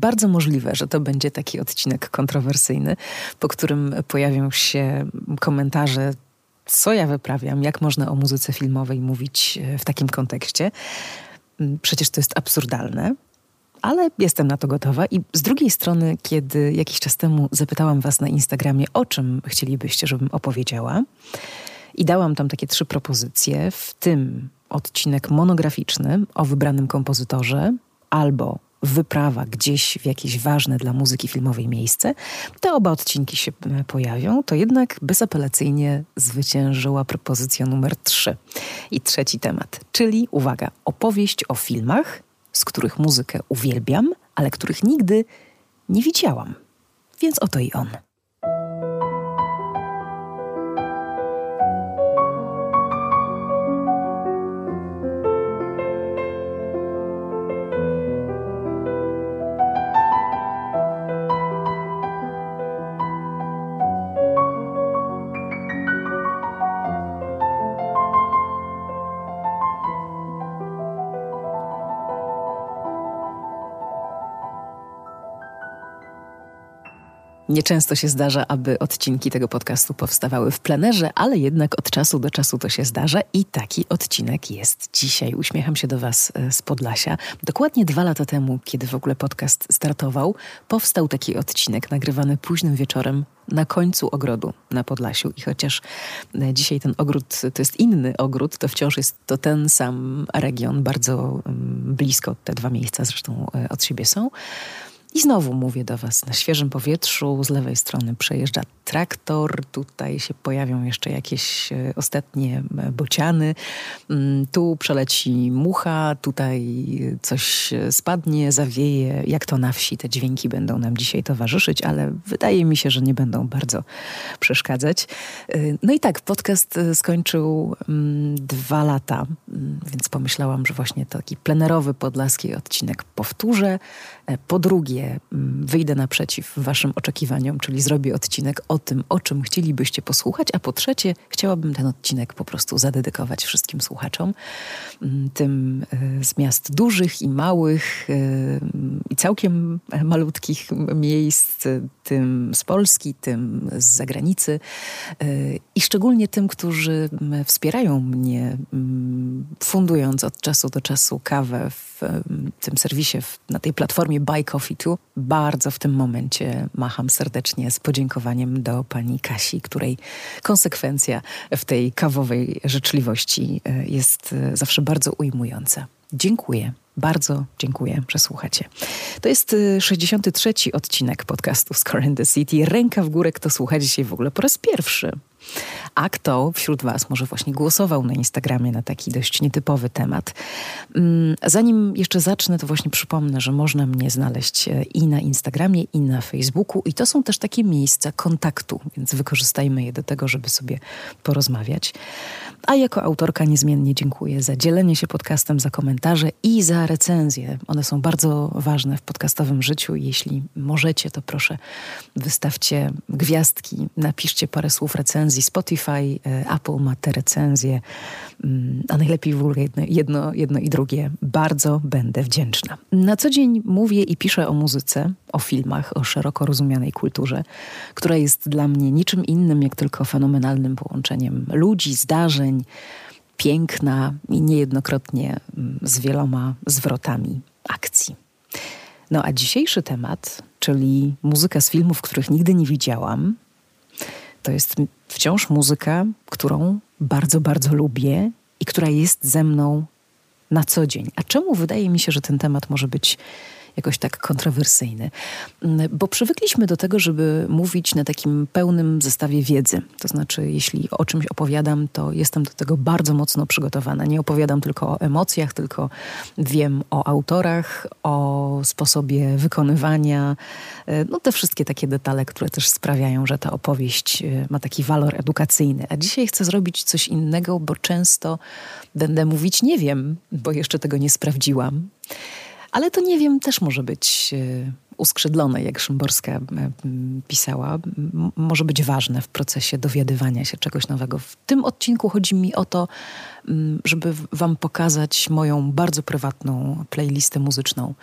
bardzo możliwe, że to będzie taki odcinek kontrowersyjny, po którym pojawią się komentarze co ja wyprawiam, jak można o muzyce filmowej mówić e, w takim kontekście. Mm, przecież to jest absurdalne, ale jestem na to gotowa. I z drugiej strony, kiedy jakiś czas temu zapytałam Was na Instagramie, o czym chcielibyście, żebym opowiedziała, i dałam tam takie trzy propozycje, w tym odcinek monograficzny o wybranym kompozytorze albo wyprawa gdzieś w jakieś ważne dla muzyki filmowej miejsce, te oba odcinki się e, pojawią, to jednak bezapelacyjnie zwyciężyła propozycja numer trzy. I trzeci temat, czyli uwaga, opowieść o filmach, z których muzykę uwielbiam, ale których nigdy nie widziałam. Więc oto i on. Nieczęsto się zdarza, aby odcinki tego podcastu powstawały w plenerze, ale jednak od czasu do czasu to się zdarza i taki odcinek jest dzisiaj. Uśmiecham się do Was e, z Podlasia. Dokładnie dwa lata temu, kiedy w ogóle podcast startował, powstał taki odcinek nagrywany późnym wieczorem na końcu ogrodu na Podlasiu. I chociaż e, dzisiaj ten ogród to jest inny ogród, to wciąż jest to ten sam region, bardzo mm, blisko te dwa miejsca zresztą e, od siebie są. I znowu mówię do Was na świeżym powietrzu. Z lewej strony przejeżdża traktor, tutaj się pojawią jeszcze jakieś e, ostatnie e, bociany. Mm, tu przeleci mucha, tutaj coś spadnie, zawieje. Jak to na wsi, te dźwięki będą nam dzisiaj towarzyszyć, ale wydaje mi się, że nie będą bardzo przeszkadzać. E, no i tak, podcast skończył mm, dwa lata, mm, więc pomyślałam, że właśnie taki plenerowy podlaski odcinek powtórzę. Po drugie, Mm, wyjdę naprzeciw Waszym oczekiwaniom, czyli zrobię odcinek o tym, o czym chcielibyście posłuchać, a po trzecie, chciałabym ten odcinek po prostu zadedykować wszystkim słuchaczom, mm, tym e, z miast dużych i małych e, i całkiem malutkich miejsc, tym z Polski, tym z zagranicy e, i szczególnie tym, którzy wspierają mnie, fundując od czasu do czasu kawę w tym serwisie, na tej platformie Buy Coffee Too bardzo w tym momencie macham serdecznie z podziękowaniem do pani Kasi, której konsekwencja w tej kawowej życzliwości e, jest e, zawsze bardzo ujmująca. Dziękuję. Bardzo dziękuję, że słuchacie. To jest 63. E, odcinek podcastu Score in the City. Ręka w górę, kto słucha dzisiaj w ogóle po raz pierwszy. A kto wśród Was może właśnie głosował na Instagramie na taki dość nietypowy temat? Mm, zanim jeszcze zacznę, to właśnie przypomnę, że można mnie znaleźć e, i na Instagramie, i na Facebooku, i to są też takie miejsca kontaktu, więc wykorzystajmy je do tego, żeby sobie porozmawiać. A jako autorka niezmiennie dziękuję za dzielenie się podcastem, za komentarze i za recenzje. One są bardzo ważne w podcastowym życiu. Jeśli możecie, to proszę wystawcie gwiazdki, napiszcie parę słów recenzji. Spotify, e, Apple ma te recenzje, mm, a najlepiej w ogóle jedno, jedno, jedno i drugie. Bardzo będę wdzięczna. Na co dzień mówię i piszę o muzyce, o filmach, o szeroko rozumianej kulturze, która jest dla mnie niczym innym, jak tylko fenomenalnym połączeniem ludzi, zdarzeń, piękna i niejednokrotnie mm, z wieloma zwrotami akcji. No a dzisiejszy temat, czyli muzyka z filmów, których nigdy nie widziałam, to jest wciąż muzyka, którą bardzo, bardzo lubię i która jest ze mną na co dzień. A czemu wydaje mi się, że ten temat może być jakoś tak kontrowersyjny. Mm, bo przywykliśmy do tego, żeby mówić na takim pełnym zestawie wiedzy. To znaczy, jeśli o czymś opowiadam, to jestem do tego bardzo mocno przygotowana. Nie opowiadam tylko o emocjach, tylko wiem o autorach, o sposobie wykonywania, e, no te wszystkie takie detale, które też sprawiają, że ta opowieść e, ma taki walor edukacyjny. A dzisiaj chcę zrobić coś innego, bo często będę mówić nie wiem, bo jeszcze tego nie sprawdziłam. Ale to nie wiem, też może być e, uskrzydlone, jak Szymborska pisała. Może być ważne w procesie dowiadywania się czegoś nowego. W tym odcinku chodzi mi o to, żeby Wam pokazać moją bardzo prywatną playlistę muzyczną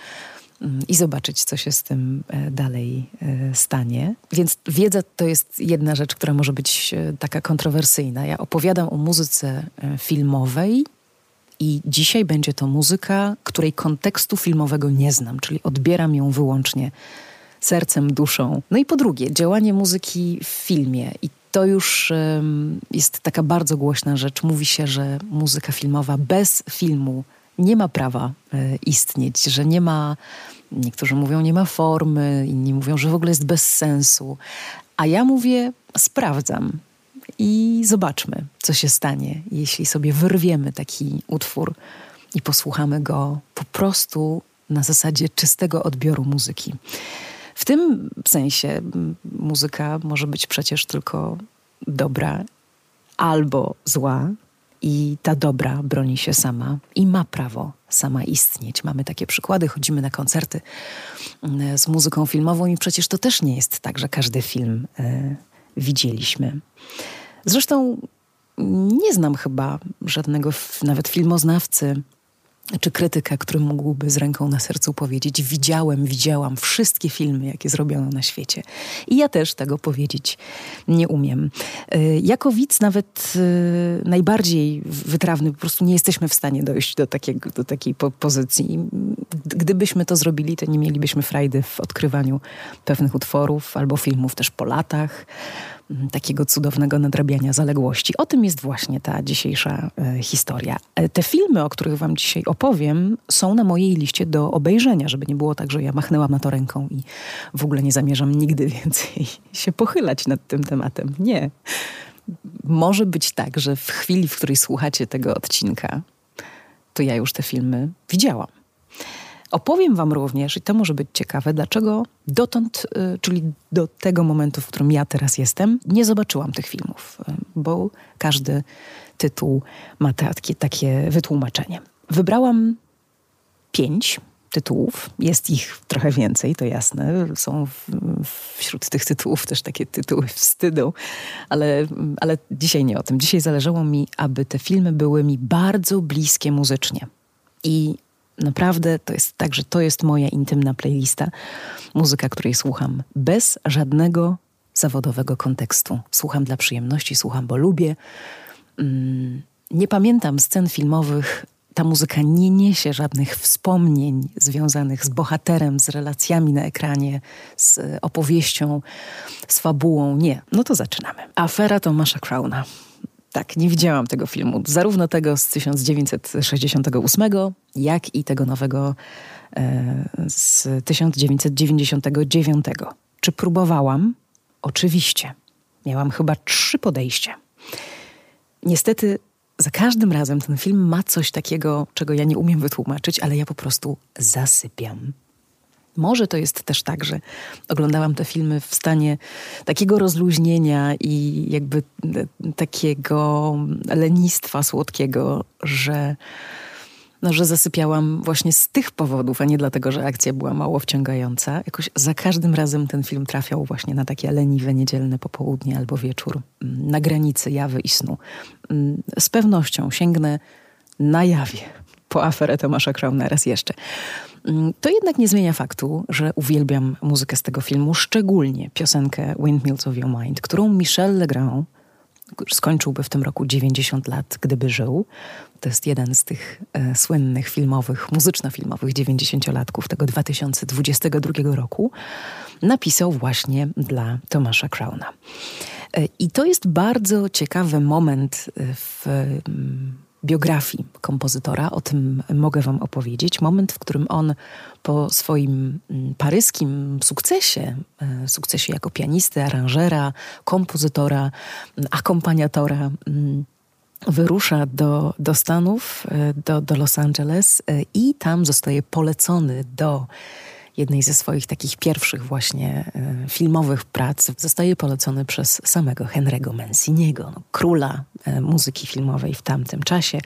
mm, i zobaczyć, co się z tym e, dalej e, stanie. Więc wiedza to jest jedna rzecz, która może być taka kontrowersyjna. Ja opowiadam o muzyce filmowej i dzisiaj będzie to muzyka, której kontekstu filmowego nie znam, czyli odbieram ją wyłącznie sercem, duszą. No i po drugie, działanie muzyki w filmie. I to już um, jest taka bardzo głośna rzecz. Mówi się, że muzyka filmowa bez filmu nie ma prawa e, istnieć, że nie ma, niektórzy mówią, nie ma formy, inni mówią, że w ogóle jest bez sensu. A ja mówię, sprawdzam i zobaczmy, co się stanie, jeśli sobie wyrwiemy taki utwór i posłuchamy go po prostu na zasadzie czystego odbioru muzyki. W tym sensie muzyka może być przecież tylko dobra albo zła, i ta dobra broni się sama i ma prawo sama istnieć. Mamy takie przykłady, chodzimy na koncerty z muzyką filmową, i przecież to też nie jest tak, że każdy film y, widzieliśmy. Zresztą nie znam chyba żadnego nawet filmoznawcy, czy krytyka, który mógłby z ręką na sercu powiedzieć: Widziałem, widziałam wszystkie filmy, jakie zrobiono na świecie. I ja też tego powiedzieć nie umiem. Y, jako widz, nawet y, najbardziej wytrawny, po prostu nie jesteśmy w stanie dojść do, takiego, do takiej pozycji. Gdybyśmy to zrobili, to nie mielibyśmy frajdy w odkrywaniu pewnych utworów albo filmów też po latach takiego cudownego nadrabiania zaległości. O tym jest właśnie ta dzisiejsza e, historia. E, te filmy, o których Wam dzisiaj opowiem, są na mojej liście do obejrzenia, żeby nie było tak, że ja machnęłam na to ręką i w ogóle nie zamierzam nigdy więcej się pochylać nad tym tematem. Nie. Może być tak, że w chwili, w której słuchacie tego odcinka, to ja już te filmy widziałam. Opowiem Wam również, i to może być ciekawe, dlaczego dotąd, y, czyli do tego momentu, w którym ja teraz jestem, nie zobaczyłam tych filmów, y, bo każdy tytuł ma takie, takie wytłumaczenie. Wybrałam pięć tytułów. Jest ich trochę więcej, to jasne. Są w, wśród tych tytułów też takie tytuły wstydu, ale, ale dzisiaj nie o tym. Dzisiaj zależało mi, aby te filmy były mi bardzo bliskie muzycznie. I Naprawdę to jest tak, że to jest moja intymna playlista, muzyka, której słucham bez żadnego zawodowego kontekstu. Słucham dla przyjemności, słucham, bo lubię. Mm, nie pamiętam scen filmowych. Ta muzyka nie niesie żadnych wspomnień związanych z bohaterem, z relacjami na ekranie, z opowieścią, z fabułą. Nie. No to zaczynamy. Afera Tomasza Crowna. Tak, nie widziałam tego filmu. Zarówno tego z 1968, jak i tego nowego e, z 1999. Czy próbowałam? Oczywiście. Miałam chyba trzy podejścia. Niestety za każdym razem ten film ma coś takiego, czego ja nie umiem wytłumaczyć, ale ja po prostu zasypiam. Może to jest też tak, że oglądałam te filmy w stanie takiego rozluźnienia i jakby takiego lenistwa słodkiego, że, no, że zasypiałam właśnie z tych powodów, a nie dlatego, że akcja była mało wciągająca. Jakoś za każdym razem ten film trafiał właśnie na takie leniwe niedzielne popołudnie albo wieczór, mm, na granicy jawy i snu. Mm, z pewnością sięgnę na jawie po aferę Tomasza Krauna raz jeszcze. Mm, to jednak nie zmienia faktu, że uwielbiam muzykę z tego filmu, szczególnie piosenkę Windmills of Your Mind, którą Michel Legrand skończyłby w tym roku 90 lat, gdyby żył. To jest jeden z tych e, słynnych filmowych, muzyczno-filmowych 90-latków tego 2022 roku. Napisał właśnie dla Tomasza Crowna. E, I to jest bardzo ciekawy moment e, w mm, biografii kompozytora, o tym mogę Wam opowiedzieć. Moment, w którym on po swoim mm, paryskim sukcesie, e, sukcesie jako pianisty, aranżera, kompozytora, mm, akompaniatora, mm, wyrusza do, do Stanów, e, do, do Los Angeles e, i tam zostaje polecony do jednej ze swoich takich pierwszych właśnie e, filmowych prac, zostaje polecony przez samego Henry'ego Manciniego, no, króla e, muzyki filmowej w tamtym czasie.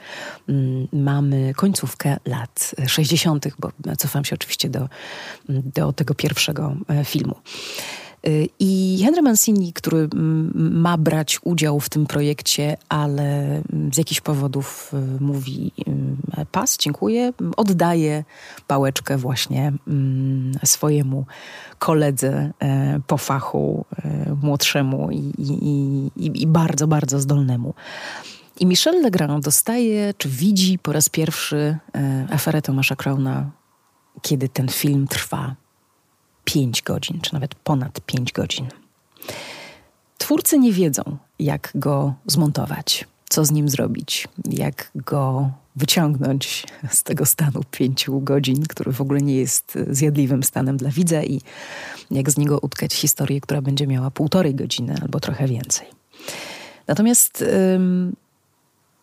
Mm, mamy końcówkę lat 60., bo cofam się oczywiście do, do tego pierwszego e, filmu. I Henry Mancini, który ma brać udział w tym projekcie, ale z jakichś powodów y, mówi y, pas, dziękuję, oddaje pałeczkę właśnie mm, swojemu koledze e, po fachu, e, młodszemu i, i, i, i bardzo, bardzo zdolnemu. I Michel Legrand dostaje, czy widzi po raz pierwszy e, aferę Tomasza Crowna, kiedy ten film trwa 5 godzin, czy nawet ponad 5 godzin. Twórcy nie wiedzą, jak go zmontować, co z nim zrobić, jak go wyciągnąć z tego stanu pięciu godzin, który w ogóle nie jest zjadliwym stanem dla widza i jak z niego utkać historię, która będzie miała półtorej godziny albo trochę więcej. Natomiast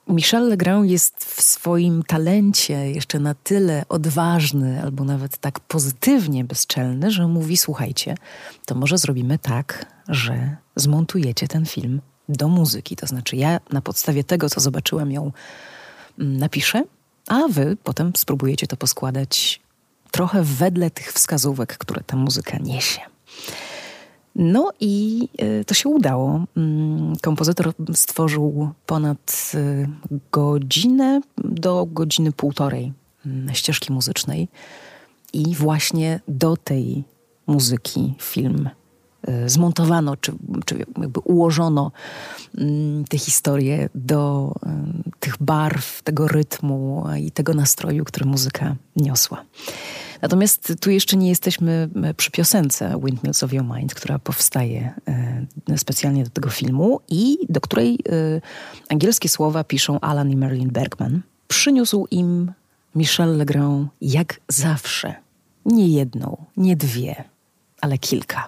Michel Legrand jest w swoim talencie jeszcze na tyle odważny, albo nawet tak pozytywnie bezczelny, że mówi: Słuchajcie, to może zrobimy tak, że zmontujecie ten film do muzyki. To znaczy, ja na podstawie tego, co zobaczyłem, ją mm, napiszę, a wy potem spróbujecie to poskładać trochę wedle tych wskazówek, które ta muzyka niesie. No i e, to się udało. Mm, kompozytor stworzył ponad e, godzinę do godziny półtorej mm, ścieżki muzycznej i właśnie do tej muzyki film e, zmontowano, czy, czy jakby ułożono mm, te historie do tych barw, tego rytmu i tego nastroju, który muzyka niosła. Natomiast tu jeszcze nie jesteśmy e, przy piosence Windmills of Your Mind, która powstaje e, specjalnie do tego filmu i do której e, angielskie słowa piszą Alan i Marilyn Bergman. Przyniósł im Michel Legrand jak zawsze. Nie jedną, nie dwie, ale kilka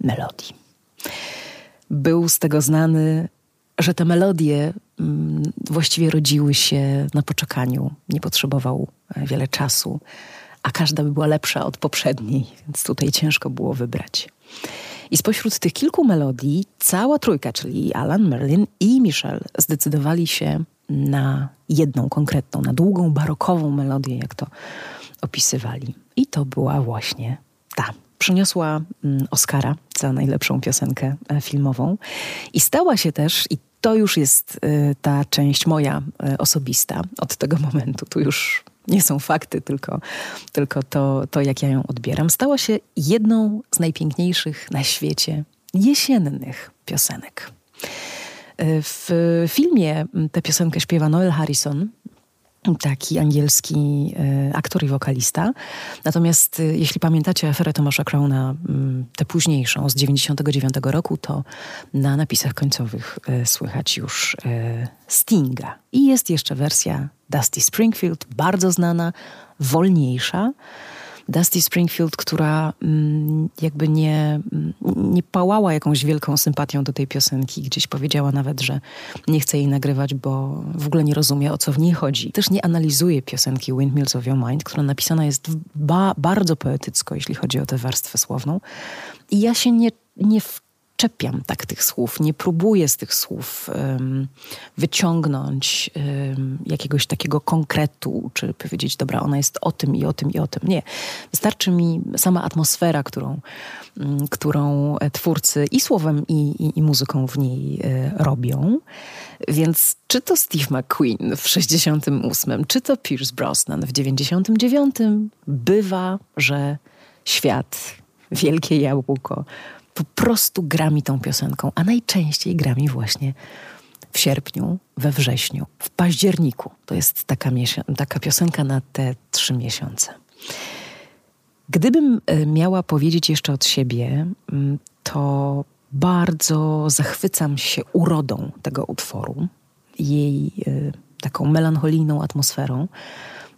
melodii. Był z tego znany, że te melodie właściwie rodziły się na poczekaniu. Nie potrzebował wiele czasu a każda by była lepsza od poprzedniej, więc tutaj ciężko było wybrać. I spośród tych kilku melodii cała trójka, czyli Alan, Merlin i Michel, zdecydowali się na jedną konkretną, na długą, barokową melodię, jak to opisywali. I to była właśnie ta. Przyniosła mm, Oscara za najlepszą piosenkę e, filmową i stała się też, i to już jest e, ta część moja e, osobista od tego momentu, tu już nie są fakty, tylko, tylko to, to, jak ja ją odbieram, stała się jedną z najpiękniejszych na świecie jesiennych piosenek. W filmie tę piosenkę śpiewa Noel Harrison, taki angielski e, aktor i wokalista. Natomiast e, jeśli pamiętacie aferę Tomasza Crowna, tę późniejszą, z 99 roku, to na napisach końcowych e, słychać już Stinga. I jest jeszcze wersja Dusty Springfield, bardzo znana, wolniejsza. Dusty Springfield, która mm, jakby nie, mm, nie pałała jakąś wielką sympatią do tej piosenki. Gdzieś powiedziała nawet, że nie chce jej nagrywać, bo w ogóle nie rozumie, o co w niej chodzi. Też nie analizuje piosenki Windmills of Your Mind, która napisana jest ba bardzo poetycko, jeśli chodzi o tę warstwę słowną. I ja się nie, nie czepiam tak tych słów, nie próbuję z tych słów um, wyciągnąć um, jakiegoś takiego konkretu, czy powiedzieć, dobra, ona jest o tym i o tym i o tym. Nie. Wystarczy mi sama atmosfera, którą, um, którą twórcy i słowem, i, i, i muzyką w niej y, robią. Więc czy to Steve McQueen w 68, czy to Pierce Brosnan w 99, bywa, że świat, wielkie jabłko po prostu gra mi tą piosenką, a najczęściej gra mi właśnie w sierpniu, we wrześniu, w październiku. To jest taka, taka piosenka na te trzy miesiące. Gdybym e, miała powiedzieć jeszcze od siebie, mm, to bardzo zachwycam się urodą tego utworu, jej e, taką melancholijną atmosferą.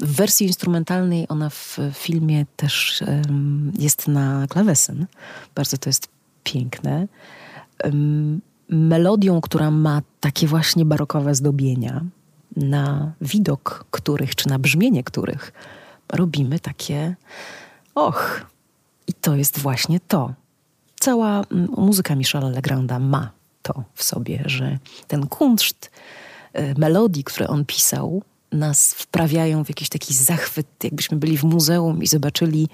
W wersji instrumentalnej ona w filmie też jest na klawesyn. Bardzo to jest piękne. Melodią, która ma takie właśnie barokowe zdobienia, na widok których, czy na brzmienie których robimy takie och. I to jest właśnie to. Cała muzyka Michela Legranda ma to w sobie, że ten kunszt e, melodii, które on pisał, nas wprawiają w jakiś taki zachwyt, jakbyśmy byli w muzeum i zobaczyli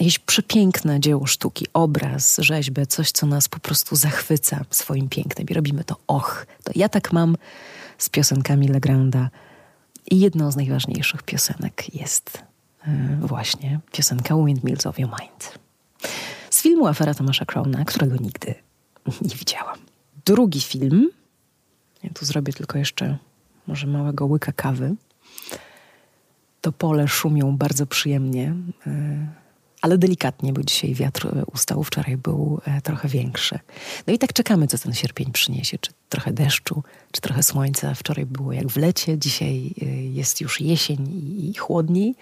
jakieś przepiękne dzieło sztuki, obraz, rzeźbę, coś, co nas po prostu zachwyca swoim pięknem i robimy to och. To ja tak mam z piosenkami Legranda i jedną z najważniejszych piosenek jest yy, właśnie piosenka Windmills of Your Mind. Z filmu Afera Tomasza Crowna, którego nigdy nie widziałam. Drugi film, ja tu zrobię tylko jeszcze może małego łyka kawy, to pole szumią bardzo przyjemnie, e, ale delikatnie, bo dzisiaj wiatr ustał, wczoraj był e, trochę większy. No i tak czekamy, co ten sierpień przyniesie. Czy trochę deszczu, czy trochę słońca. Wczoraj było jak w lecie, dzisiaj e, jest już jesień i chłodniej,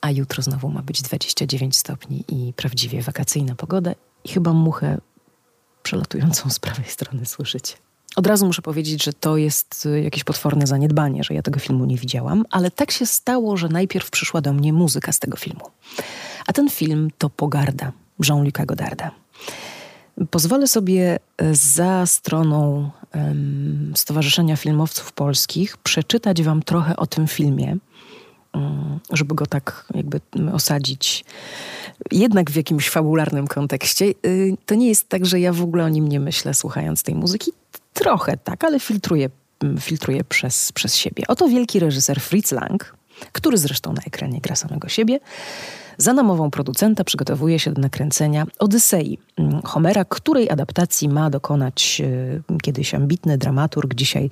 a jutro znowu ma być 29 stopni i prawdziwie wakacyjna pogoda. I chyba muchę przelatującą z prawej strony słyszycie. Od razu muszę powiedzieć, że to jest jakieś potworne zaniedbanie, że ja tego filmu nie widziałam, ale tak się stało, że najpierw przyszła do mnie muzyka z tego filmu. A ten film to Pogarda Jean-Luc'a Godarda. Pozwolę sobie y, za stroną Stowarzyszenia Filmowców Polskich przeczytać Wam trochę o tym filmie, um, żeby go tak jakby osadzić jednak w jakimś fabularnym kontekście. Y, to nie jest tak, że ja w ogóle o nim nie myślę, słuchając tej muzyki. Trochę tak, ale filtruję, mm, filtruję przez, przez siebie. Oto wielki reżyser Fritz Lang, który zresztą na ekranie gra samego siebie, za namową producenta przygotowuje się do nakręcenia Odysei mm, Homera, której adaptacji ma dokonać e, kiedyś ambitny dramaturg, dzisiaj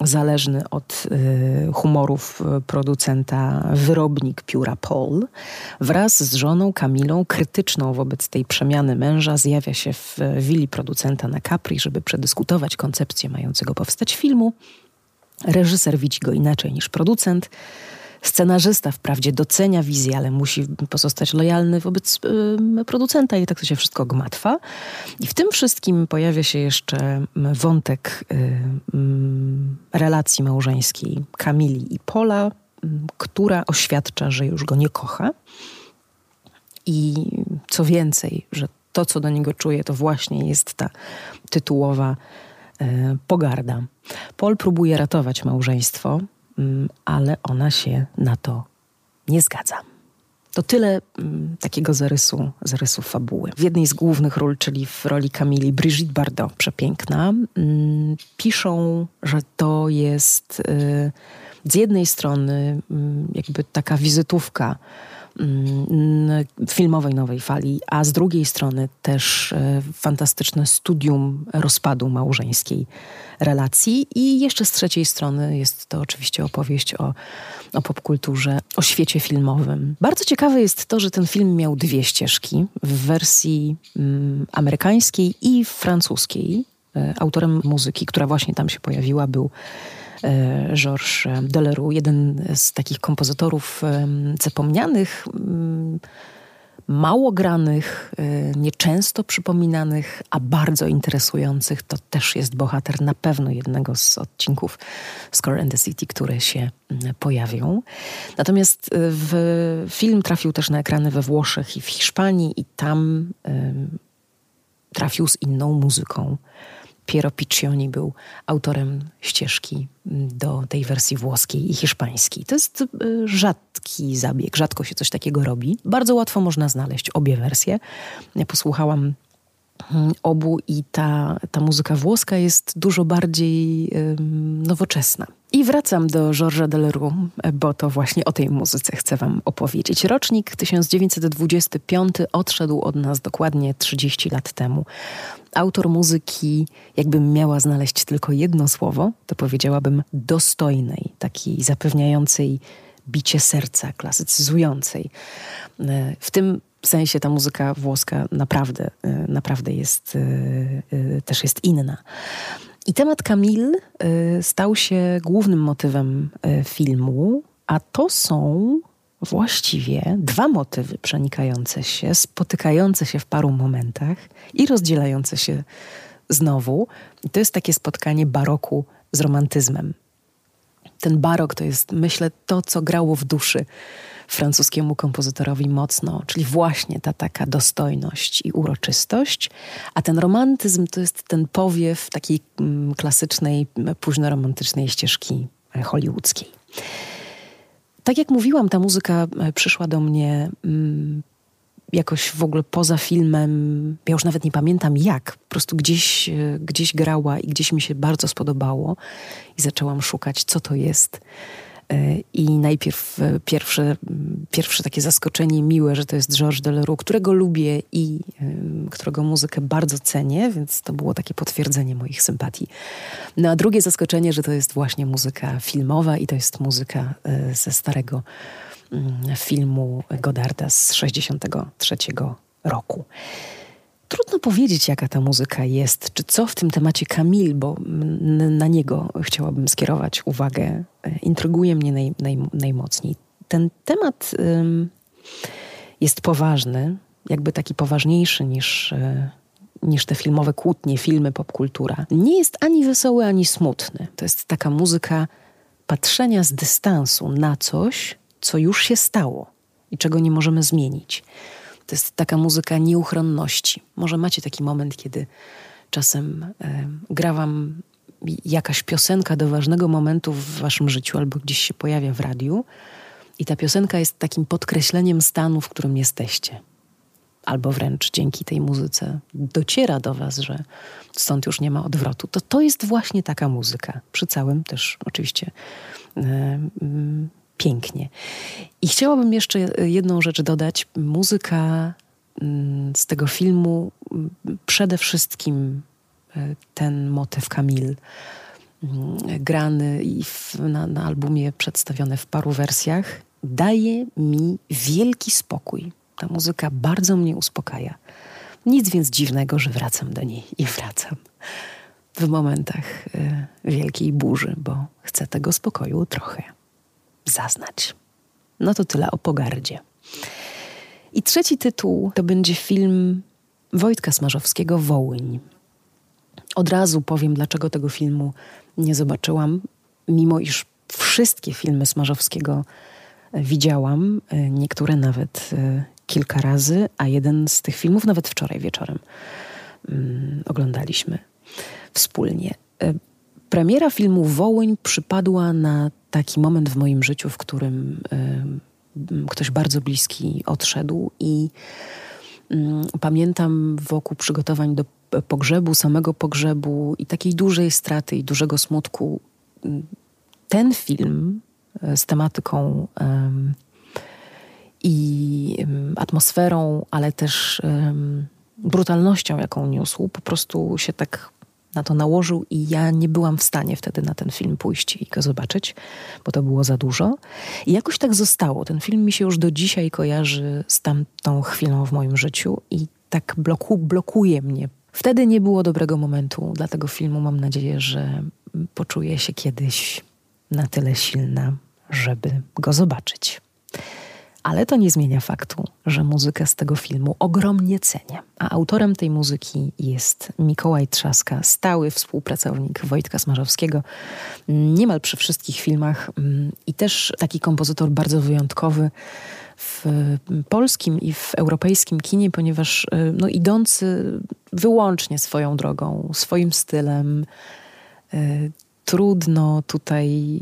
zależny od e, humorów e, producenta wyrobnik pióra Paul. Wraz z żoną Kamilą, krytyczną wobec tej przemiany męża, zjawia się w willi producenta na Capri, żeby przedyskutować koncepcję mającego powstać filmu. Reżyser widzi go inaczej niż producent. Scenarzysta wprawdzie docenia wizję, ale musi pozostać lojalny wobec y, producenta i tak to się wszystko gmatwa. I w tym wszystkim pojawia się jeszcze wątek y, y, relacji małżeńskiej Kamili i Pola, która oświadcza, że już go nie kocha. I co więcej, że to, co do niego czuje, to właśnie jest ta tytułowa pogarda. Paul próbuje ratować małżeństwo, ale ona się na to nie zgadza. To tyle mm, takiego zarysu, zarysu fabuły. W jednej z głównych ról, czyli w roli Kamili, Brigitte Bardot, przepiękna, mm, piszą, że to jest y, z jednej strony jakby taka wizytówka Mm, filmowej nowej fali, a z drugiej strony też e, fantastyczne studium rozpadu małżeńskiej relacji i jeszcze z trzeciej strony jest to oczywiście opowieść o, o popkulturze, o świecie filmowym. Bardzo ciekawe jest to, że ten film miał dwie ścieżki w wersji mm, amerykańskiej i francuskiej. E, autorem muzyki, która właśnie tam się pojawiła, był Georges Deleroux, jeden z takich kompozytorów zapomnianych, mm, mało granych, e, nieczęsto przypominanych, a bardzo interesujących. To też jest bohater na pewno jednego z odcinków Score and the City, które się mm, pojawią. Natomiast e, w film trafił też na ekrany we Włoszech i w Hiszpanii i tam trafił z inną muzyką. Piero Piccioni był autorem ścieżki do tej wersji włoskiej i hiszpańskiej. To jest y, rzadki zabieg, rzadko się coś takiego robi. Bardzo łatwo można znaleźć obie wersje. Ja posłuchałam mm, obu i ta, ta muzyka włoska jest dużo bardziej nowoczesna. I wracam do Georgesa Deleroux, bo to właśnie o tej muzyce chcę Wam opowiedzieć. Rocznik 1925 odszedł od nas dokładnie 30 lat temu. Autor muzyki, jakbym miała znaleźć tylko jedno słowo, to powiedziałabym dostojnej, takiej zapewniającej bicie serca, klasycyzującej. W tym sensie ta muzyka włoska naprawdę, naprawdę jest, też jest inna. I temat Kamil y, stał się głównym motywem y, filmu, a to są właściwie dwa motywy przenikające się, spotykające się w paru momentach i rozdzielające się znowu. To jest takie spotkanie baroku z romantyzmem. Ten barok to jest, myślę, to, co grało w duszy francuskiemu kompozytorowi mocno, czyli właśnie ta taka dostojność i uroczystość, a ten romantyzm to jest ten powiew takiej mm, klasycznej, późnoromantycznej ścieżki hollywoodzkiej. Tak jak mówiłam, ta muzyka e, przyszła do mnie mm, jakoś w ogóle poza filmem, ja już nawet nie pamiętam jak, po prostu gdzieś, e, gdzieś grała i gdzieś mi się bardzo spodobało i zaczęłam szukać, co to jest. E, I najpierw e, pierwsze, pierwsze takie zaskoczenie miłe, że to jest Georges Delerue, którego lubię i którego muzykę bardzo cenię, więc to było takie potwierdzenie moich sympatii. No a drugie zaskoczenie, że to jest właśnie muzyka filmowa i to jest muzyka ze starego Mm, filmu Godarda z 1963 roku. Trudno powiedzieć, jaka ta muzyka jest, czy co w tym temacie Kamil, bo na niego chciałabym skierować uwagę. E, intryguje mnie naj, naj, najmocniej. Ten temat ym, jest poważny, jakby taki poważniejszy niż, y, niż te filmowe kłótnie, filmy, popkultura. Nie jest ani wesoły, ani smutny. To jest taka muzyka patrzenia z dystansu na coś, co już się stało i czego nie możemy zmienić. To jest taka muzyka nieuchronności. Może macie taki moment, kiedy czasem e, gra wam jakaś piosenka do ważnego momentu w waszym życiu albo gdzieś się pojawia w radiu i ta piosenka jest takim podkreśleniem stanu, w którym jesteście. Albo wręcz dzięki tej muzyce dociera do was, że stąd już nie ma odwrotu. To to jest właśnie taka muzyka. Przy całym też oczywiście pięknie. I chciałabym jeszcze jedną rzecz dodać. Muzyka mm, z tego filmu, mm, przede wszystkim e, ten motyw Kamil, mm, grany i w, na, na albumie przedstawiony w paru wersjach, daje mi wielki spokój. Ta muzyka bardzo mnie uspokaja. Nic więc dziwnego, że wracam do niej i wracam w momentach y, wielkiej burzy, bo chcę tego spokoju trochę zaznać. No to tyle o pogardzie. I trzeci tytuł to będzie film Wojtka Smarzowskiego Wołyń. Od razu powiem, dlaczego tego filmu nie zobaczyłam, mimo iż wszystkie filmy Smarzowskiego e, widziałam, e, niektóre nawet e, kilka razy, a jeden z tych filmów nawet wczoraj wieczorem um, oglądaliśmy wspólnie. Premiera filmu Wołyń przypadła na taki moment w moim życiu, w którym ktoś bardzo bliski odszedł i y, pamiętam wokół przygotowań do pogrzebu, samego pogrzebu i takiej dużej straty i dużego smutku. Ten film e, z tematyką i atmosferą, ale też brutalnością, jaką niósł, po prostu się tak na to nałożył i ja nie byłam w stanie wtedy na ten film pójść i go zobaczyć, bo to było za dużo. I jakoś tak zostało. Ten film mi się już do dzisiaj kojarzy z tamtą chwilą w moim życiu i tak bloku, blokuje mnie. Wtedy nie było dobrego momentu dla tego filmu. Mam nadzieję, że poczuję się kiedyś na tyle silna, żeby go zobaczyć. Ale to nie zmienia faktu, że muzykę z tego filmu ogromnie cenię. A autorem tej muzyki jest Mikołaj Trzaska, stały współpracownik Wojtka Smarzowskiego, niemal przy wszystkich filmach mm, i też taki kompozytor bardzo wyjątkowy w polskim i w europejskim kinie, ponieważ y, no, idący wyłącznie swoją drogą, swoim stylem, y, trudno tutaj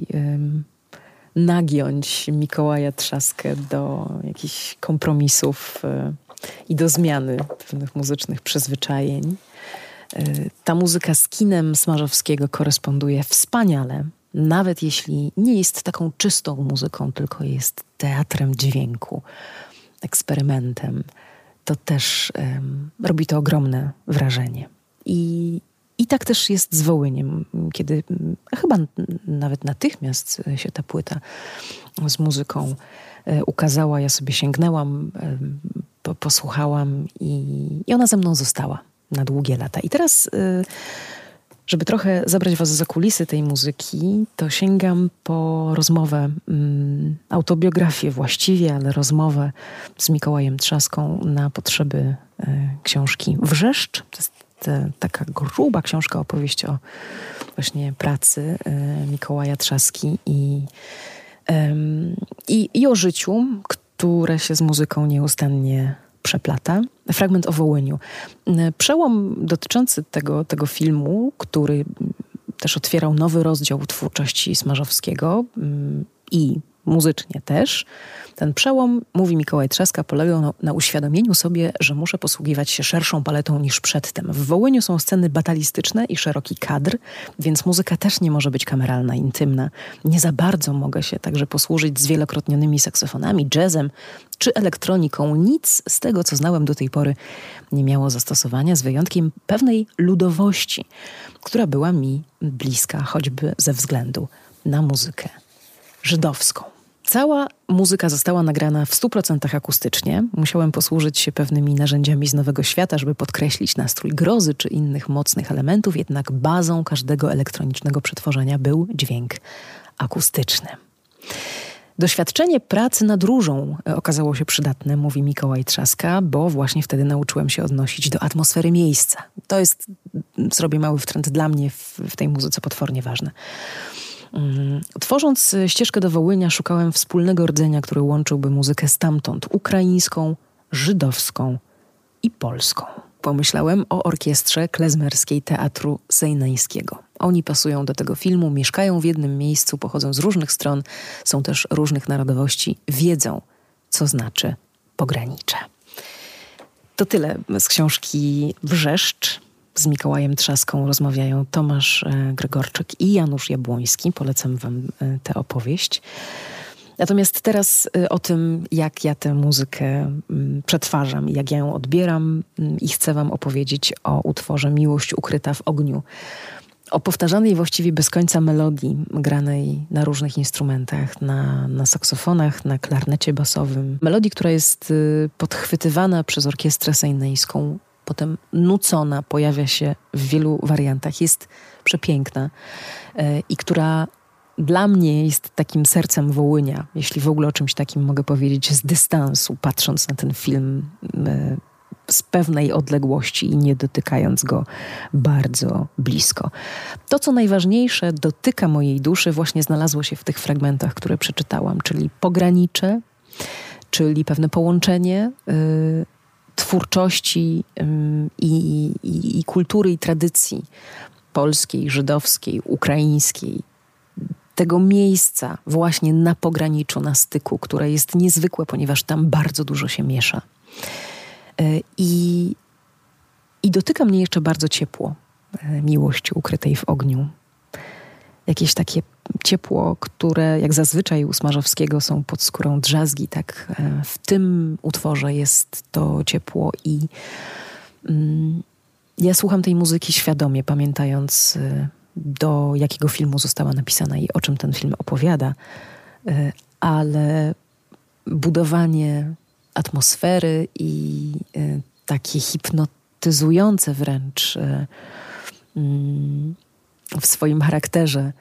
nagiąć Mikołaja Trzaskę do jakichś kompromisów y, i do zmiany pewnych muzycznych przyzwyczajeń. Y, ta muzyka z kinem Smarzowskiego koresponduje wspaniale, nawet jeśli nie jest taką czystą muzyką, tylko jest teatrem dźwięku, eksperymentem, to też um, robi to ogromne wrażenie. I i tak też jest z Wołyniem, kiedy chyba nawet natychmiast się ta płyta z muzyką e, ukazała. Ja sobie sięgnęłam, e, posłuchałam i, i ona ze mną została na długie lata. I teraz, e, żeby trochę zabrać Was za kulisy tej muzyki, to sięgam po rozmowę, mm, autobiografię właściwie, ale rozmowę z Mikołajem Trzaską na potrzeby książki Wrzeszcz. To jest taka gruba książka, opowieść o właśnie pracy e, Mikołaja Trzaski i, i, i o życiu, które się z muzyką nieustannie przeplata. Fragment o Wołyniu. E, przełom dotyczący tego, tego filmu, który też otwierał nowy rozdział twórczości Smarzowskiego mm, i muzycznie też. Ten przełom, mówi Mikołaj Trzaska, polegał na, na, uświadomieniu sobie, że muszę posługiwać się szerszą paletą niż przedtem. W Wołyniu są sceny batalistyczne i szeroki kadr, więc muzyka też nie może być kameralna, intymna. Nie za bardzo mogę się także posłużyć zwielokrotnionymi saksofonami, jazzem czy elektroniką. Nic z tego, co znałem do tej pory, nie miało zastosowania, z wyjątkiem pewnej ludowości, która była mi bliska, choćby ze względu na muzykę żydowską. Cała muzyka została nagrana w 100% akustycznie. Musiałem posłużyć się pewnymi narzędziami z Nowego Świata, żeby podkreślić nastrój grozy czy innych mocnych elementów, jednak bazą każdego elektronicznego przetworzenia był dźwięk akustyczny. Doświadczenie pracy nad różą e, okazało się przydatne, mówi Mikołaj Trzaska, bo właśnie wtedy nauczyłem się odnosić do atmosfery miejsca. To jest, zrobię mały wtręt dla mnie w, w tej muzyce potwornie ważne. Mm, tworząc ścieżkę do Wołynia, szukałem wspólnego rdzenia, który łączyłby muzykę stamtąd ukraińską, żydowską i polską. Pomyślałem o orkiestrze klezmerskiej Teatru Sejneńskiego. Oni pasują do tego filmu, mieszkają w jednym miejscu, pochodzą z różnych stron, są też różnych narodowości, wiedzą, co znaczy pogranicze. To tyle z książki Wrzeszcz z Mikołajem Trzaską rozmawiają Tomasz e, Gregorczyk i Janusz Jabłoński. Polecam Wam e, tę opowieść. Natomiast teraz e, o tym, jak ja tę muzykę mm, przetwarzam jak ja ją odbieram, mm, i chcę Wam opowiedzieć o utworze Miłość ukryta w ogniu. O powtarzanej właściwie bez końca melodii, granej na różnych instrumentach, na, na saksofonach, na klarnecie basowym. Melodii, która jest podchwytywana przez orkiestrę sejnejską potem nucona, pojawia się w wielu wariantach, jest przepiękna e, i która dla mnie jest takim sercem Wołynia, jeśli w ogóle o czymś takim mogę powiedzieć z dystansu, patrząc na ten film e, z pewnej odległości i nie dotykając go bardzo blisko. To, co najważniejsze, dotyka mojej duszy, właśnie znalazło się w tych fragmentach, które przeczytałam, czyli pogranicze, czyli pewne połączenie. Yy, twórczości i, i, i kultury i tradycji polskiej, żydowskiej, ukraińskiej, tego miejsca właśnie na pograniczu, na styku, które jest niezwykłe, ponieważ tam bardzo dużo się miesza. E, I, i dotyka mnie jeszcze bardzo ciepło e, miłości ukrytej w ogniu. Jakieś takie ciepło, które jak zazwyczaj u Smarzowskiego są pod skórą drzazgi, tak e, w tym utworze jest to ciepło i mm, ja słucham tej muzyki świadomie, pamiętając e, do jakiego filmu została napisana i o czym ten film opowiada, e, ale budowanie atmosfery i takie hipnotyzujące wręcz mm, w swoim charakterze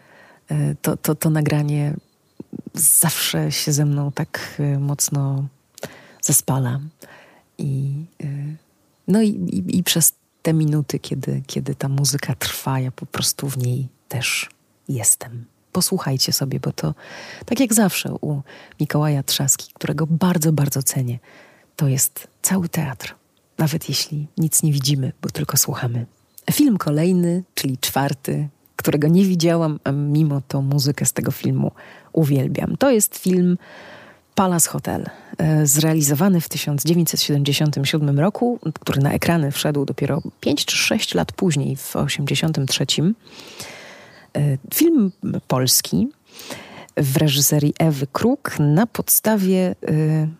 E, to, to, to nagranie zawsze się ze mną tak e, mocno zespala. I, e, no i, i, i, przez te minuty, kiedy, kiedy ta muzyka trwa, ja po prostu w niej też jestem. Posłuchajcie sobie, bo to tak jak zawsze u Mikołaja Trzaski, którego bardzo, bardzo cenię, to jest cały teatr. Nawet jeśli nic nie widzimy, bo tylko słuchamy. Film kolejny, czyli czwarty, którego nie widziałam, a mimo to muzykę z tego filmu uwielbiam. To jest film Palace Hotel, e, zrealizowany w 1977 roku, który na ekrany wszedł dopiero 5 czy 6 lat później, w 1983. E, film polski w reżyserii Ewy Kruk na podstawie e,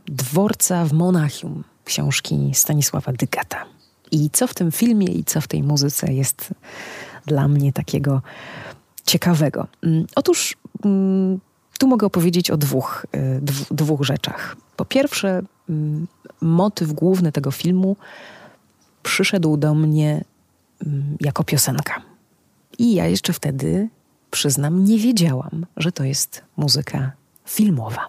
Dworca w Monachium, książki Stanisława Dygata. I co w tym filmie i co w tej muzyce jest dla mnie takiego ciekawego. Mm, otóż mm, tu mogę opowiedzieć o dwóch, y, dwóch rzeczach. Po pierwsze, mm, motyw główny tego filmu przyszedł do mnie jako piosenka. I ja jeszcze wtedy, przyznam, nie wiedziałam, że to jest muzyka filmowa.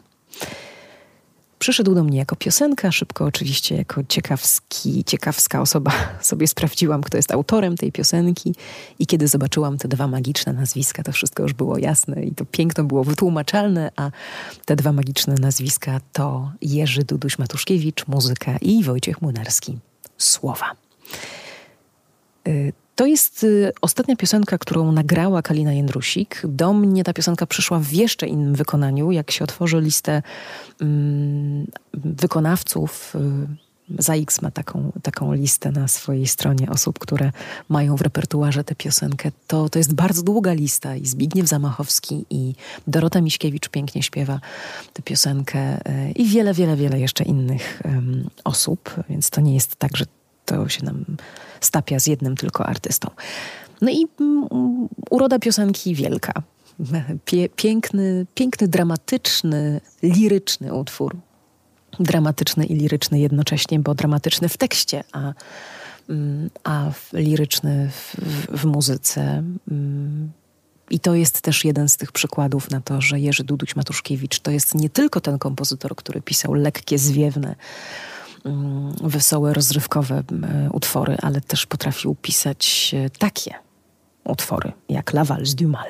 Przyszedł do mnie jako piosenka, szybko oczywiście jako ciekawski, ciekawska osoba sobie sprawdziłam, kto jest autorem tej piosenki i kiedy zobaczyłam te dwa magiczne nazwiska, to wszystko już było jasne i to piękno było wytłumaczalne, a te dwa magiczne nazwiska to Jerzy Duduś-Matuszkiewicz, muzyka i Wojciech Młynarski, słowa. Y, To jest y, ostatnia piosenka, którą nagrała Kalina Jędrusik. Do mnie ta piosenka przyszła w jeszcze innym wykonaniu. Jak się otworzy listę mm, wykonawców, y, ZAX ma taką, taką listę na swojej stronie osób, które mają w repertuarze tę piosenkę. To, to jest bardzo długa lista i Zbigniew Zamachowski i Dorota Miśkiewicz pięknie śpiewa tę piosenkę y, i wiele, wiele, wiele jeszcze innych um, osób, więc to nie jest tak, że to się nam stapia z jednym tylko artystą. No i mm, uroda piosenki wielka. Pie, piękny, piękny, dramatyczny, liryczny utwór. Dramatyczny i liryczny jednocześnie, bo dramatyczny w tekście, a, mm, a liryczny w, w, w muzyce. Mm. I to jest też jeden z tych przykładów na to, że Jerzy Duduś-Matuszkiewicz to jest nie tylko ten kompozytor, który pisał lekkie, zwiewne, wesołe, rozrywkowe mm, utwory, ale też potrafił pisać e, takie utwory jak La Valse du Mal.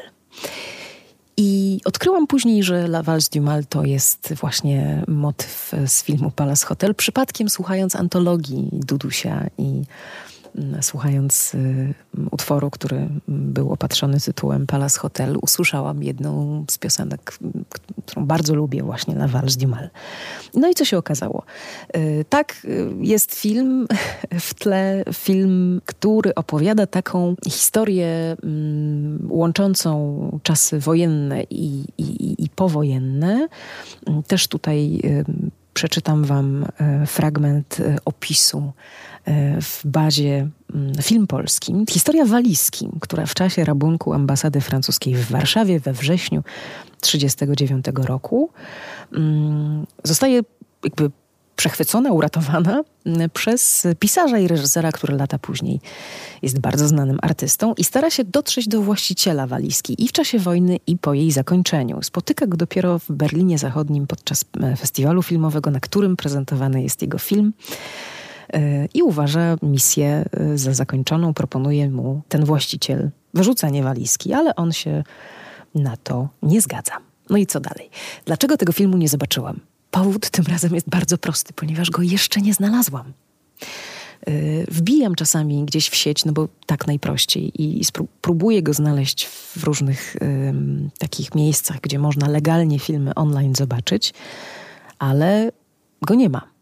I odkryłam później, że La Valse du Mal to jest właśnie motyw z filmu Palace Hotel, przypadkiem słuchając antologii Dudusia i słuchając y, utworu, który był opatrzony tytułem Palace Hotel, usłyszałam jedną z piosenek, którą bardzo lubię, właśnie La Valse du Mal. No i co się okazało? Y, tak, y, jest film w tle, film, który opowiada taką historię mm, łączącą czasy wojenne i, i, i powojenne. Też tutaj przeczytam Wam fragment opisu w bazie mm, Film Polski. Historia walizki, która w czasie rabunku ambasady francuskiej w Warszawie we wrześniu 1939 roku mm, zostaje jakby przechwycona, uratowana mm, przez pisarza i reżysera, który lata później jest bardzo znanym artystą i stara się dotrzeć do właściciela walizki i w czasie wojny, i po jej zakończeniu. Spotyka go dopiero w Berlinie Zachodnim podczas e, festiwalu filmowego, na którym prezentowany jest jego film. E, i uważa misję e, za zakończoną. Proponuje mu ten właściciel wyrzucenie walizki, ale on się na to nie zgadza. No i co dalej? Dlaczego tego filmu nie zobaczyłam? Powód tym razem jest bardzo prosty, ponieważ go jeszcze nie znalazłam. E, wbijam czasami gdzieś w sieć, no bo tak najprościej, i próbuję go znaleźć w różnych takich miejscach, gdzie można legalnie filmy online zobaczyć, ale go nie ma.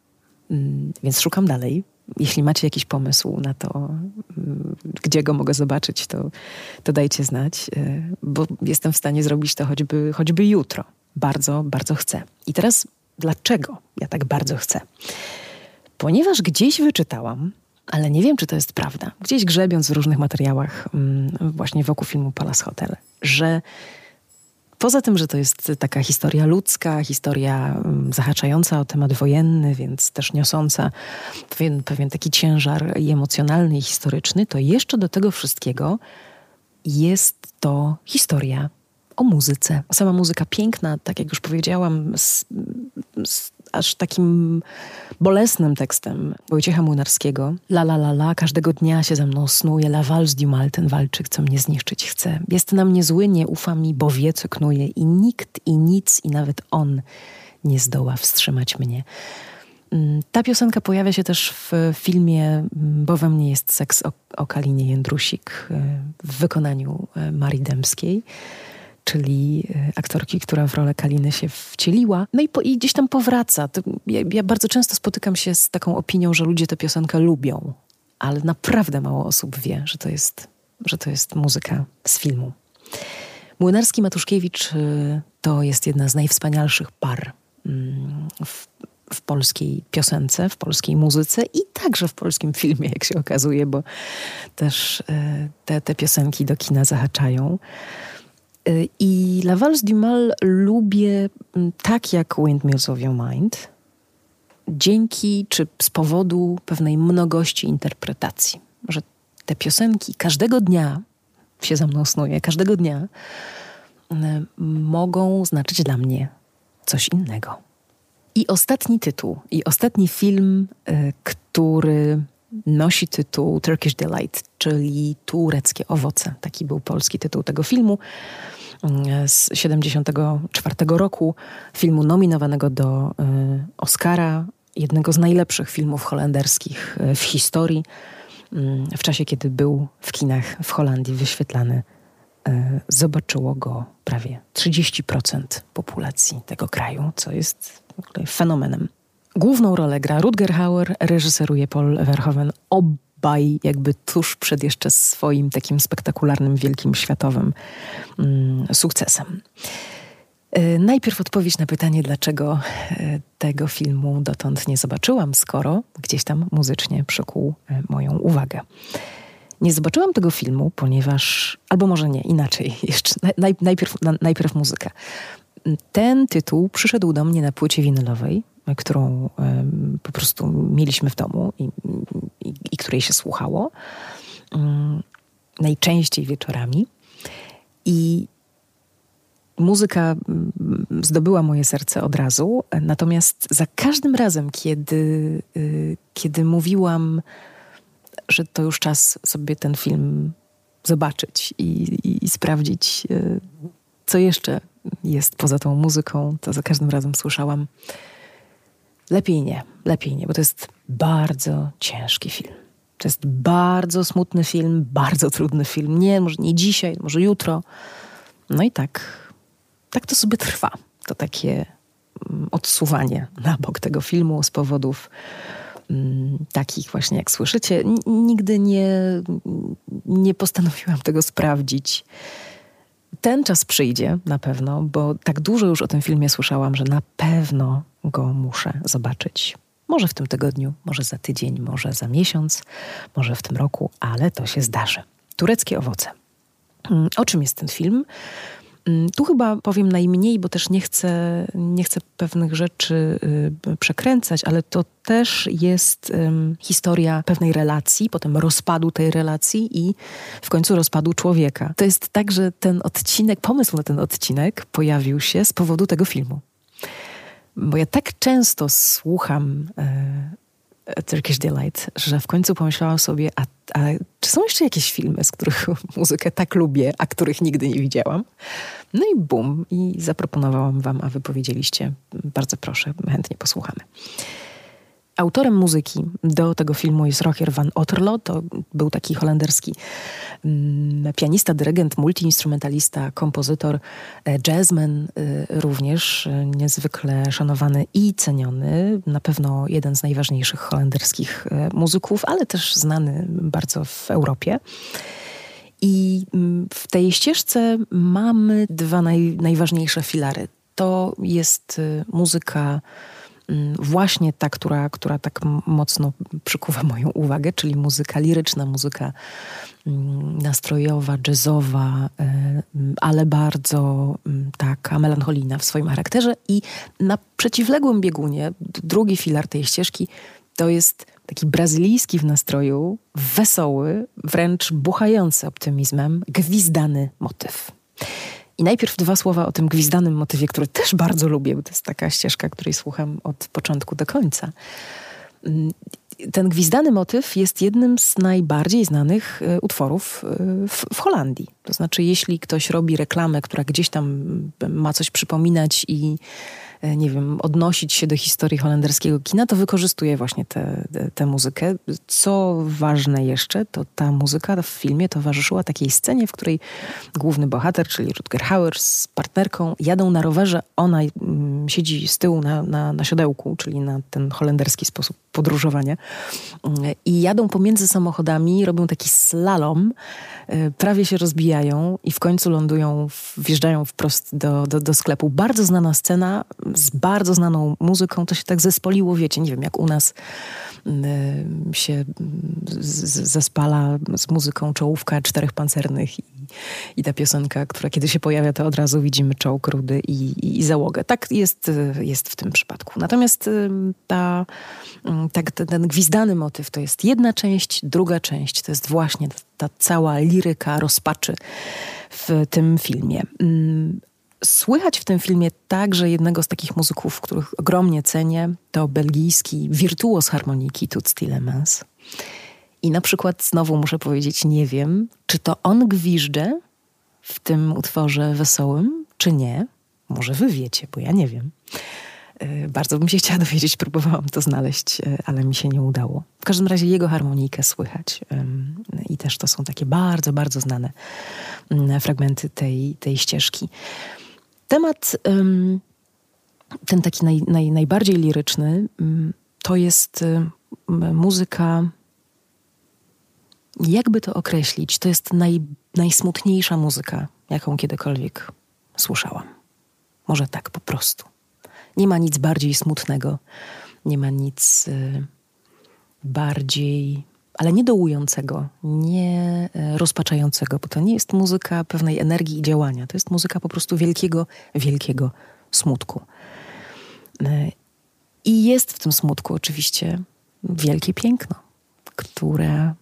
Mm, więc szukam dalej. Jeśli macie jakiś pomysł na to, mm, gdzie go mogę zobaczyć, to, to dajcie znać, y, bo jestem w stanie zrobić to choćby, choćby jutro. Bardzo, bardzo chcę. I teraz dlaczego ja tak bardzo chcę? Ponieważ gdzieś wyczytałam, ale nie wiem, czy to jest prawda, gdzieś grzebiąc w różnych materiałach, mm, właśnie wokół filmu Palace Hotel, że Poza tym, że to jest taka historia ludzka, historia mm, zahaczająca o temat wojenny, więc też niosąca pewien, pewien taki ciężar i emocjonalny i historyczny, to jeszcze do tego wszystkiego jest to historia o muzyce. Sama muzyka piękna, tak jak już powiedziałam, z, z aż takim bolesnym tekstem Wojciecha Młynarskiego. La la la la, każdego dnia się ze mną snuje, la valse du mal, ten walczyk, co mnie zniszczyć chce. Jest na mnie zły, nie ufa mi, bo wie, co knuje i nikt i nic i nawet on nie zdoła wstrzymać mnie. Mm, ta piosenka pojawia się też w filmie mm, Bo we mnie jest seks o, o Kalinie Jędrusik y, w wykonaniu y, Marii Dębskiej czyli e, aktorki, która w rolę Kaliny się wcieliła. No i, po, i gdzieś tam powraca. Ja, ja, bardzo często spotykam się z taką opinią, że ludzie tę piosenkę lubią, ale naprawdę mało osób wie, że to jest, że to jest muzyka z filmu. Młynarski Matuszkiewicz e, to jest jedna z najwspanialszych par mm, w, w polskiej piosence, w polskiej muzyce i także w polskim filmie, jak się okazuje, bo też e, te, te piosenki do kina zahaczają. Y, I La Valse du Mal lubię mm, tak jak Windmills of Your Mind, dzięki czy z powodu pewnej mnogości interpretacji. Że te piosenki każdego dnia się za mną snuje, każdego dnia y, mogą znaczyć dla mnie coś innego. I ostatni tytuł, i ostatni film, y, który nosi tytuł Turkish Delight, czyli tureckie owoce. Taki był polski tytuł tego filmu z 1974 roku, filmu nominowanego do y, Oscara, jednego z najlepszych filmów holenderskich y, w historii. mm, w czasie, kiedy był w kinach w Holandii wyświetlany, zobaczyło go prawie 30% populacji tego kraju, co jest fenomenem. Główną rolę gra Rutger Hauer, reżyseruje Paul Verhoeven. Obaj jakby tuż przed jeszcze swoim takim spektakularnym, wielkim, światowym mm, sukcesem. E, najpierw odpowiedź na pytanie, dlaczego e, tego filmu dotąd nie zobaczyłam, skoro gdzieś tam muzycznie przykuł e, moją uwagę. Nie zobaczyłam tego filmu, ponieważ, albo może nie, inaczej, jeszcze naj, najpierw, najpierw muzyka. Ten tytuł przyszedł do mnie na płycie winylowej, którą po prostu mieliśmy w domu i, i, której się słuchało. Um, najczęściej wieczorami. I muzyka mm, zdobyła moje serce od razu, natomiast za każdym razem, kiedy, y, kiedy mówiłam, że to już czas sobie ten film zobaczyć i, i, i sprawdzić, y, co jeszcze jest poza tą muzyką, to za każdym razem słyszałam lepiej nie, lepiej nie, bo to jest bardzo ciężki film. To jest bardzo smutny film, bardzo trudny film. Nie, może nie dzisiaj, może jutro. No i tak tak to sobie trwa. To takie mm, odsuwanie na bok tego filmu z powodów mm, takich właśnie, jak słyszycie. Nigdy nie, nie postanowiłam tego sprawdzić. Ten czas przyjdzie na pewno, bo tak dużo już o tym filmie słyszałam, że na pewno go muszę zobaczyć. Może w tym tygodniu, może za tydzień, może za miesiąc, może w tym roku, ale to się zdarzy. Tureckie owoce. Mm, o czym jest ten film? Mm, tu chyba powiem najmniej, bo też nie chcę, nie chcę pewnych rzeczy y, przekręcać, ale to też jest historia pewnej relacji, potem rozpadu tej relacji i w końcu rozpadu człowieka. To jest tak, że ten odcinek, pomysł na ten odcinek pojawił się z powodu tego filmu. Bo ja tak często słucham e, Turkish Delight, że w końcu pomyślałam sobie, a, a czy są jeszcze jakieś filmy, z których muzykę tak lubię, a których nigdy nie widziałam? No i bum, i zaproponowałam wam, a wy powiedzieliście, bardzo proszę, chętnie posłuchamy. Autorem muzyki do tego filmu jest Roger van Otterlo. To był taki holenderski mm, pianista, dyrygent, multiinstrumentalista, kompozytor, e, jazzman e, również, e, niezwykle szanowany i ceniony. Na pewno jeden z najważniejszych holenderskich muzyków, ale też znany bardzo w Europie. I mm, w tej ścieżce mamy dwa naj, najważniejsze filary. To jest muzyka właśnie ta, która, która tak mocno przykuwa moją uwagę, czyli muzyka liryczna, muzyka mm, nastrojowa, jazzowa, y, ale bardzo taka melancholijna w swoim charakterze. I na przeciwległym biegunie, drugi filar tej ścieżki, to jest taki brazylijski w nastroju, wesoły, wręcz buchający optymizmem, gwizdany motyw. I najpierw dwa słowa o tym gwizdanym motywie, który też bardzo lubię, bo to jest taka ścieżka, której słucham od początku do końca. Mm, ten gwizdany motyw jest jednym z najbardziej znanych e, utworów e, w, w, Holandii. To znaczy, jeśli ktoś robi reklamę, która gdzieś tam ma coś przypominać i nie wiem, odnosić się do historii holenderskiego kina, to wykorzystuje właśnie tę muzykę. Co ważne jeszcze, to ta muzyka w filmie towarzyszyła takiej scenie, w której główny bohater, czyli Rutger Hauer z partnerką jadą na rowerze, ona mm, siedzi z tyłu na, na, na siodełku, czyli na ten holenderski sposób podróżowania i jadą pomiędzy samochodami, robią taki slalom, e, prawie się rozbijają i w końcu lądują, wjeżdżają wprost do, do, do sklepu. Bardzo znana scena, z bardzo znaną muzyką, to się tak zespoliło, wiecie, nie wiem, jak u nas y, się zespala z muzyką czołówka czterech pancernych i, i ta piosenka, która kiedy się pojawia, to od razu widzimy czołg rudy i, i, i załogę. Tak jest, jest w tym przypadku. Natomiast y, ta, tak, ten gwizdany motyw to jest jedna część, druga część to jest właśnie ta cała liryka rozpaczy w tym filmie. Słychać w tym filmie także jednego z takich muzyków, których ogromnie cenię, to belgijski wirtuos harmoniki Toots Tillemans. I na przykład znowu muszę powiedzieć, nie wiem, czy to on gwiżdże w tym utworze wesołym, czy nie. Może wy wiecie, bo ja nie wiem. E, bardzo bym się chciała dowiedzieć, próbowałam to znaleźć, e, ale mi się nie udało. W każdym razie jego harmonijkę słychać i też to są takie bardzo, bardzo znane mm, fragmenty tej, tej ścieżki. Temat ten taki naj, naj, najbardziej liryczny to jest muzyka jakby to określić, to jest naj, najsmutniejsza muzyka, jaką kiedykolwiek słyszałam. Może tak po prostu. Nie ma nic bardziej smutnego, nie ma nic y, bardziej, ale nie dołującego, nie y, rozpaczającego, bo to nie jest muzyka pewnej energii i działania. To jest muzyka po prostu wielkiego, wielkiego smutku. Y, I jest w tym smutku oczywiście wielkie piękno, które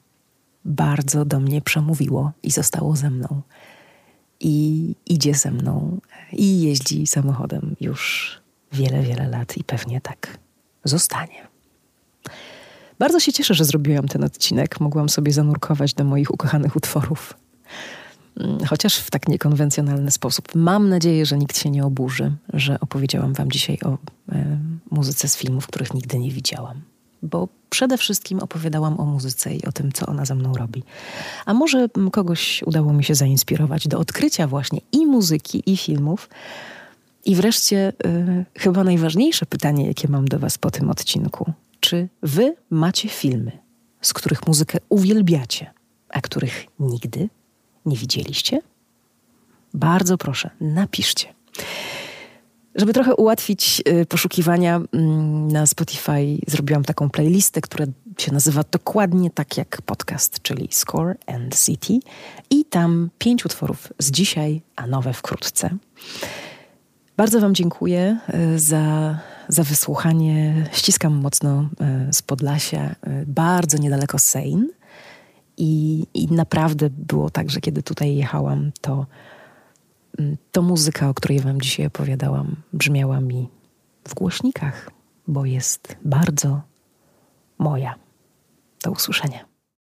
bardzo do mnie przemówiło i zostało ze mną. I idzie ze mną i jeździ samochodem już wiele, wiele lat i pewnie tak zostanie. Bardzo się cieszę, że zrobiłam ten odcinek. Mogłam sobie zanurkować do moich ukochanych utworów. Mm, chociaż w tak niekonwencjonalny sposób. Mam nadzieję, że nikt się nie oburzy, że opowiedziałam Wam dzisiaj o e, muzyce z filmów, których nigdy nie widziałam bo przede wszystkim opowiadałam o muzyce i o tym, co ona ze mną robi. A może kogoś udało mi się zainspirować do odkrycia właśnie i muzyki, i filmów. I wreszcie, yy, chyba najważniejsze pytanie, jakie mam do Was po tym odcinku. Czy Wy macie filmy, z których muzykę uwielbiacie, a których nigdy nie widzieliście? Bardzo proszę, napiszcie. Żeby trochę ułatwić y, poszukiwania mm, na Spotify, zrobiłam taką playlistę, która się nazywa dokładnie tak jak podcast, czyli Score and City. I tam pięć utworów z dzisiaj, a nowe wkrótce. Bardzo Wam dziękuję y, za, za wysłuchanie. Ściskam mocno z Podlasia, bardzo niedaleko Sejn. I, I naprawdę było tak, że kiedy tutaj jechałam, to to muzyka, o której Wam dzisiaj opowiadałam, brzmiała mi w głośnikach, bo jest bardzo moja. Do usłyszenia.